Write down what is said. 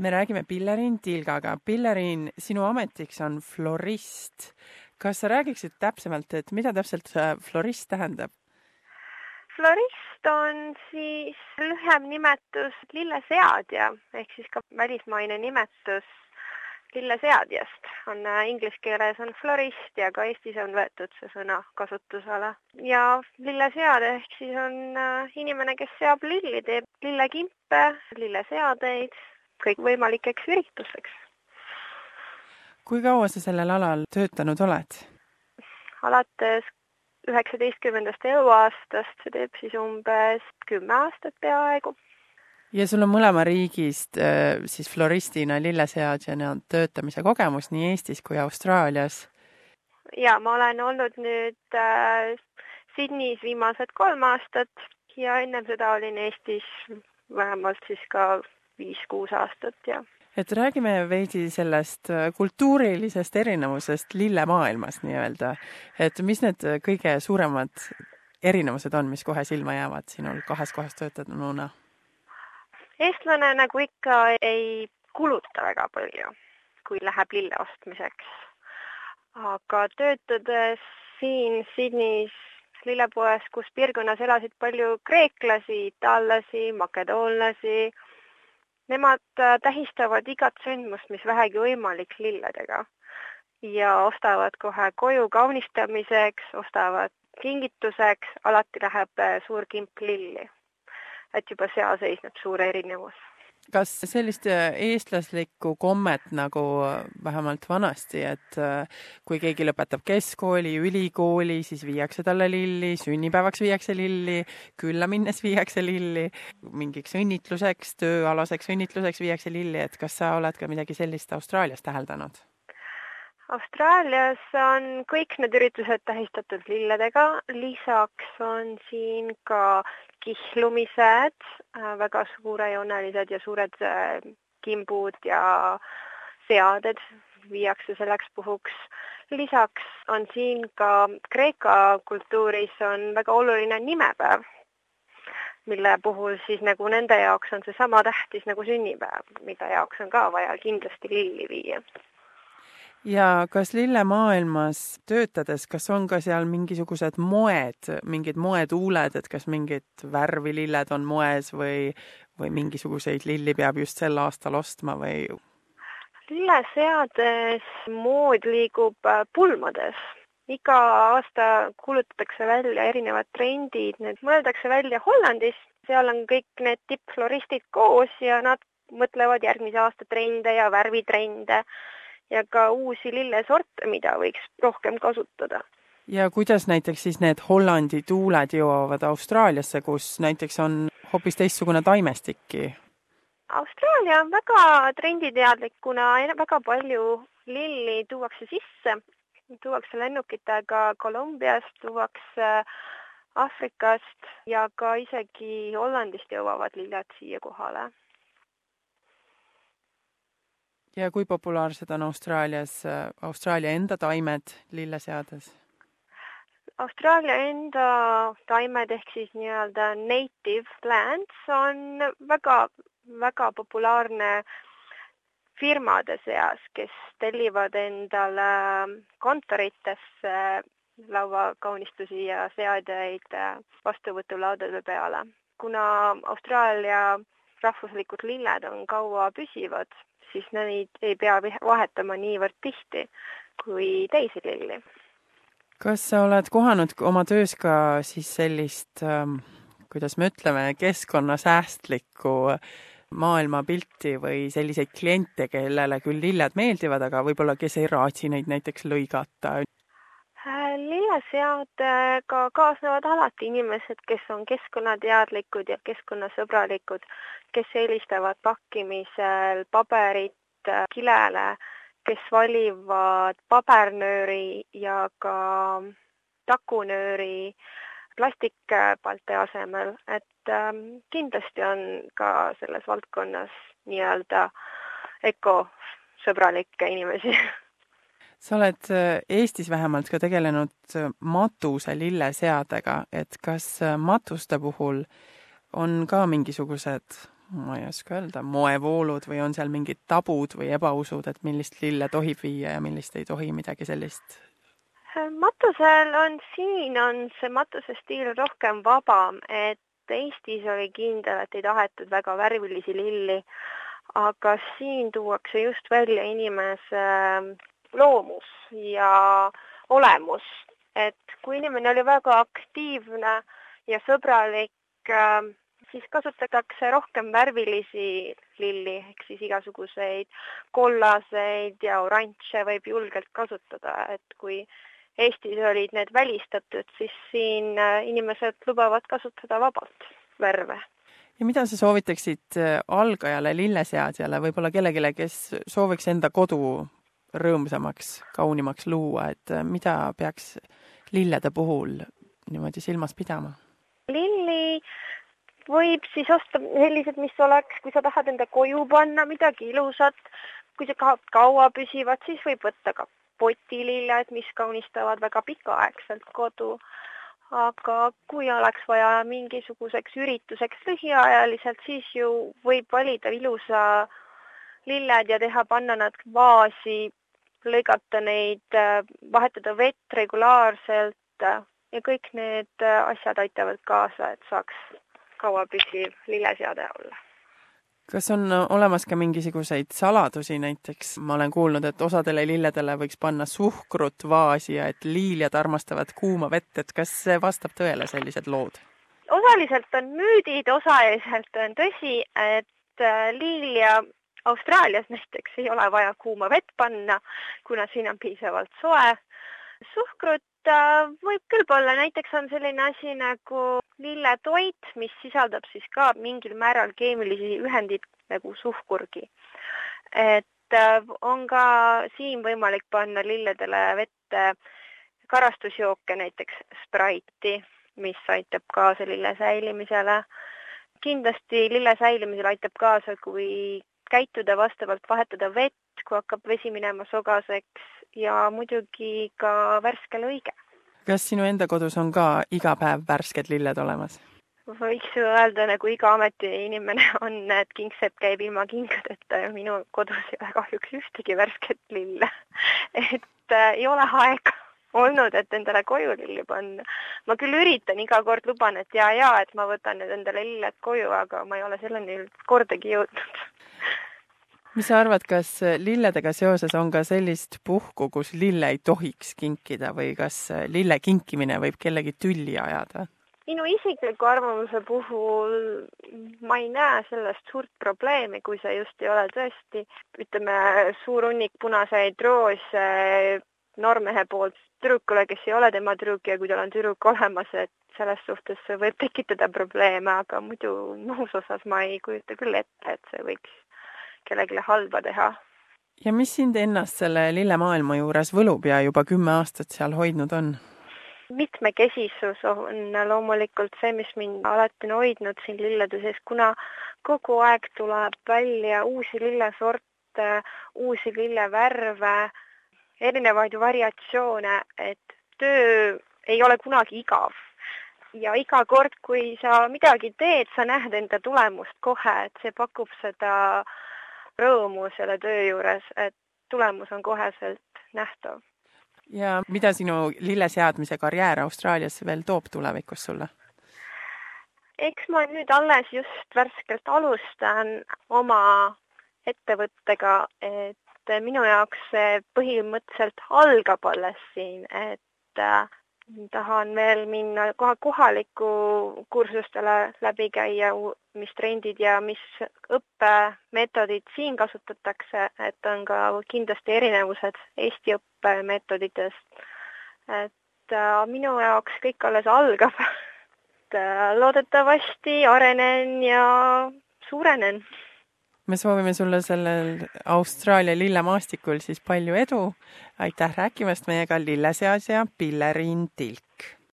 me räägime Pilleriin Tilgaga. Pilleriin, sinu ametiks on florist. kas sa räägiksid täpsemalt, et mida täpselt florist tähendab? florist on siis lühem nimetus lilleseadja ehk siis ka välismaine nimetus lilleseadjast on äh, inglise keeles on florist ja ka Eestis on võetud see sõna kasutusele. ja lilleseade ehk siis on äh, inimene, kes seab lilli, teeb lillekimpe, lilleseadeid kõikvõimalikeks üritusteks. kui kaua sa sellel alal töötanud oled? alates üheksateistkümnendast eluaastast, see teeb siis umbes kümme aastat peaaegu ja sul on mõlema riigist äh, siis floristina, lilleseadjana töötamise kogemus nii Eestis kui Austraalias? ja ma olen olnud nüüd äh, Sydneys viimased kolm aastat ja ennem seda olin Eestis vähemalt siis ka viis-kuus aastat ja. et räägime veidi sellest äh, kultuurilisest erinevusest lillemaailmas nii-öelda, et mis need kõige suuremad erinevused on, mis kohe silma jäävad sinul kahes kohas töötanuna? eestlane nagu ikka ei kuluta väga palju, kui läheb lille ostmiseks. aga töötades siin Sydneys lillepoes, kus piirkonnas elasid palju kreeklasi, itaallasi, makedoonlasi, nemad äh, tähistavad igat sündmust, mis vähegi võimalik lilledega ja ostavad kohe koju kaunistamiseks, ostavad kingituseks, alati läheb äh, suur kimp lilli et juba seal seisneb suur erinevus. Kas sellist äh, eestlaslikku kommet nagu äh, vähemalt vanasti, et äh, kui keegi lõpetab keskkooli, ülikooli, siis viiakse talle lilli, sünnipäevaks viiakse lilli, külla minnes viiakse lilli, mingiks õnnitluseks, tööalaseks õnnitluseks viiakse lilli, et kas sa oled ka midagi sellist Austraalias täheldanud? Austraalias on kõik need üritused tähistatud lilledega, lisaks on siin ka kihlumised, äh, väga suurejoonelised ja suured äh, kimbud ja seaded viiakse selleks puhuks. lisaks on siin ka Kreeka kultuuris on väga oluline nimepäev, mille puhul siis nagu nende jaoks on see sama tähtis nagu sünnipäev, mille jaoks on ka vaja kindlasti lilli viia ja kas lillemaailmas töötades, kas on ka seal mingisugused moed, mingid moetuuled, et kas mingid värvi lilled on moes või, või mingisuguseid lilli peab just sel aastal ostma või? lilleseades mood liigub äh, pulmades. iga aasta kuulutatakse välja erinevad trendid, need mõeldakse välja Hollandis, seal on kõik need tippfloristid koos ja nad mõtlevad järgmise aasta trende ja värvitrende ja ka uusi lillesorte, mida võiks rohkem kasutada. ja kuidas näiteks siis need Hollandi tuuled jõuavad Austraaliasse, kus näiteks on hoopis teistsugune taimestikki? Austraalia on väga trenditeadlik, kuna väga palju lilli tuuakse sisse, tuuakse lennukitega Kolumbiast, tuuakse Aafrikast ja ka isegi Hollandist jõuavad lilled siia kohale ja kui populaarsed on Austraalias Austraalia enda taimed lilleseades? Austraalia enda taimed ehk siis nii-öelda native plants on väga, väga populaarne firmade seas, kes tellivad endale kontoritesse lauakaunistusi ja seadeid vastuvõtulaudade peale. kuna Austraalia rahvuslikud lilled on kaua püsivad, siis neid ei pea vahetama niivõrd tihti kui teisi lilli. kas sa oled kohanud oma töös ka siis sellist ähm, kuidas me ütleme, keskkonnasäästlikku maailmapilti või selliseid kliente, kellele küll lilled meeldivad, aga võib-olla kes ei raatsi neid näiteks lõigata? Äh, lilleseadega kaasnevad alati inimesed, kes on keskkonnateadlikud ja keskkonnasõbralikud kes eelistavad pakkimisel paberit äh, kilele, kes valivad pabernööri ja ka takunööri plastikpalte asemel, et ähm, kindlasti on ka selles valdkonnas nii-öelda ökosõbralikke inimesi sa oled äh, Eestis vähemalt ka tegelenud äh, matuse lilleseadega, et kas matuste puhul on ka mingisugused ma ei oska öelda, moevoolud või on seal mingid tabud või ebausud, et millist lille tohib viia ja millist ei tohi, midagi sellist? matusel on, siin on see matuse stiil rohkem vabam, et Eestis oli kindel, et ei tahetud väga värvilisi lilli, aga siin tuuakse just välja inimese loomus ja olemus, et kui inimene oli väga aktiivne ja sõbralik, siis kasutatakse rohkem värvilisi lilli, ehk siis igasuguseid kollaseid ja oranže võib julgelt kasutada, et kui Eestis olid need välistatud, siis siin äh, inimesed lubavad kasutada vabalt värve. ja mida sa soovitaksid äh, algajale lilleseadjale, võib-olla kellelegi, kes sooviks enda kodu rõõmsamaks, kaunimaks luua, et äh, mida peaks lillede puhul niimoodi silmas pidama? lilli võib siis osta sellised, mis oleks, kui sa tahad enda koju panna midagi ilusat, kui sa tahad kaua püsivat, siis võib võtta ka potililled, mis kaunistavad väga pikaaegselt kodu. aga kui oleks vaja mingisuguseks ürituseks lühiajaliselt, siis ju võib valida ilusa lilled ja teha, panna nad vaasi, lõigata neid, vahetada vett regulaarselt ja kõik need asjad aitavad kaasa, et saaks kauapüsiv lilleseade olla. kas on olemas ka mingisuguseid saladusi näiteks, ma olen kuulnud, et osadele lilledele võiks panna suhkrut vaasi ja et liiljad armastavad kuuma vett, et kas see vastab tõele, sellised lood? osaliselt on müüdid, osaliselt on tõsi, et äh, liilja Austraalias näiteks ei ole vaja kuuma vett panna, kuna siin on piisavalt soe. suhkrut äh, võib küll olla, näiteks on selline asi nagu lilletoit, mis sisaldab siis ka mingil määral keemilisi ühendeid nagu suhkurgi. et äh, on ka siin võimalik panna lilledele vette karastusjooke, näiteks Sprite'i, mis aitab kaasa lille säilimisele. kindlasti lille säilimisele aitab kaasa, kui käituda vastavalt, vahetada vett, kui hakkab vesi minema sogaseks ja muidugi ka värske lõige. Kas sinu enda kodus on ka iga päev värsked lilled olemas? võiks ju öelda, nagu iga ametiinimene on, et kingsepp käib ilma kingadeta ja minu kodus ei ole kahjuks ühtegi värsket lille et äh, ei ole aega olnud, et endale koju lilli panna. ma küll üritan iga kord, luban, et ja, ja, et ma võtan nüüd endale lilled koju, aga ma ei ole selleni kordagi jõudnud mis sa arvad, kas lilledega seoses on ka sellist puhku, kus lille ei tohiks kinkida või kas lille kinkimine võib kellegi tülli ajada? minu isikliku arvamuse puhul ma ei näe sellest suurt probleemi, kui see just ei ole tõesti, ütleme, suur hunnik punaseid roose noormehe poolt tüdrukule, kes ei ole tema tüdruk ja kui tal on tüdruk olemas, et selles suhtes see võib tekitada probleeme, aga muidu muus osas ma ei kujuta küll ette, et see võiks kellelegi halba teha. ja mis sind ennast selle lillemaailma juures võlub ja juba kümme aastat seal hoidnud on? mitmekesisus on loomulikult see, mis mind alati on hoidnud siin lillede sees, kuna kogu aeg tuleb välja uusi lillesorte, uusi lillevärve, erinevaid variatsioone, et töö ei ole kunagi igav. ja iga kord, kui sa midagi teed, sa näed enda tulemust kohe, et see pakub seda rõõmu selle töö juures, et tulemus on koheselt nähtav. ja mida sinu lilleseadmise karjäär Austraalias veel toob tulevikus sulle? eks ma nüüd alles just värskelt alustan oma ettevõttega, et minu jaoks see põhimõtteliselt algab alles siin, et äh, tahan veel minna koha, kohalikku kursustele läbi käia, mis trendid ja mis õppemeetodid siin kasutatakse, et on ka kindlasti erinevused Eesti õppemeetoditest. et äh, minu jaoks kõik alles algab et äh, loodetavasti arenen ja suurenen me soovime sulle sellel Austraalia lillemaastikul siis palju edu. aitäh rääkimast meiega lilleseadja Pilleriin Tilk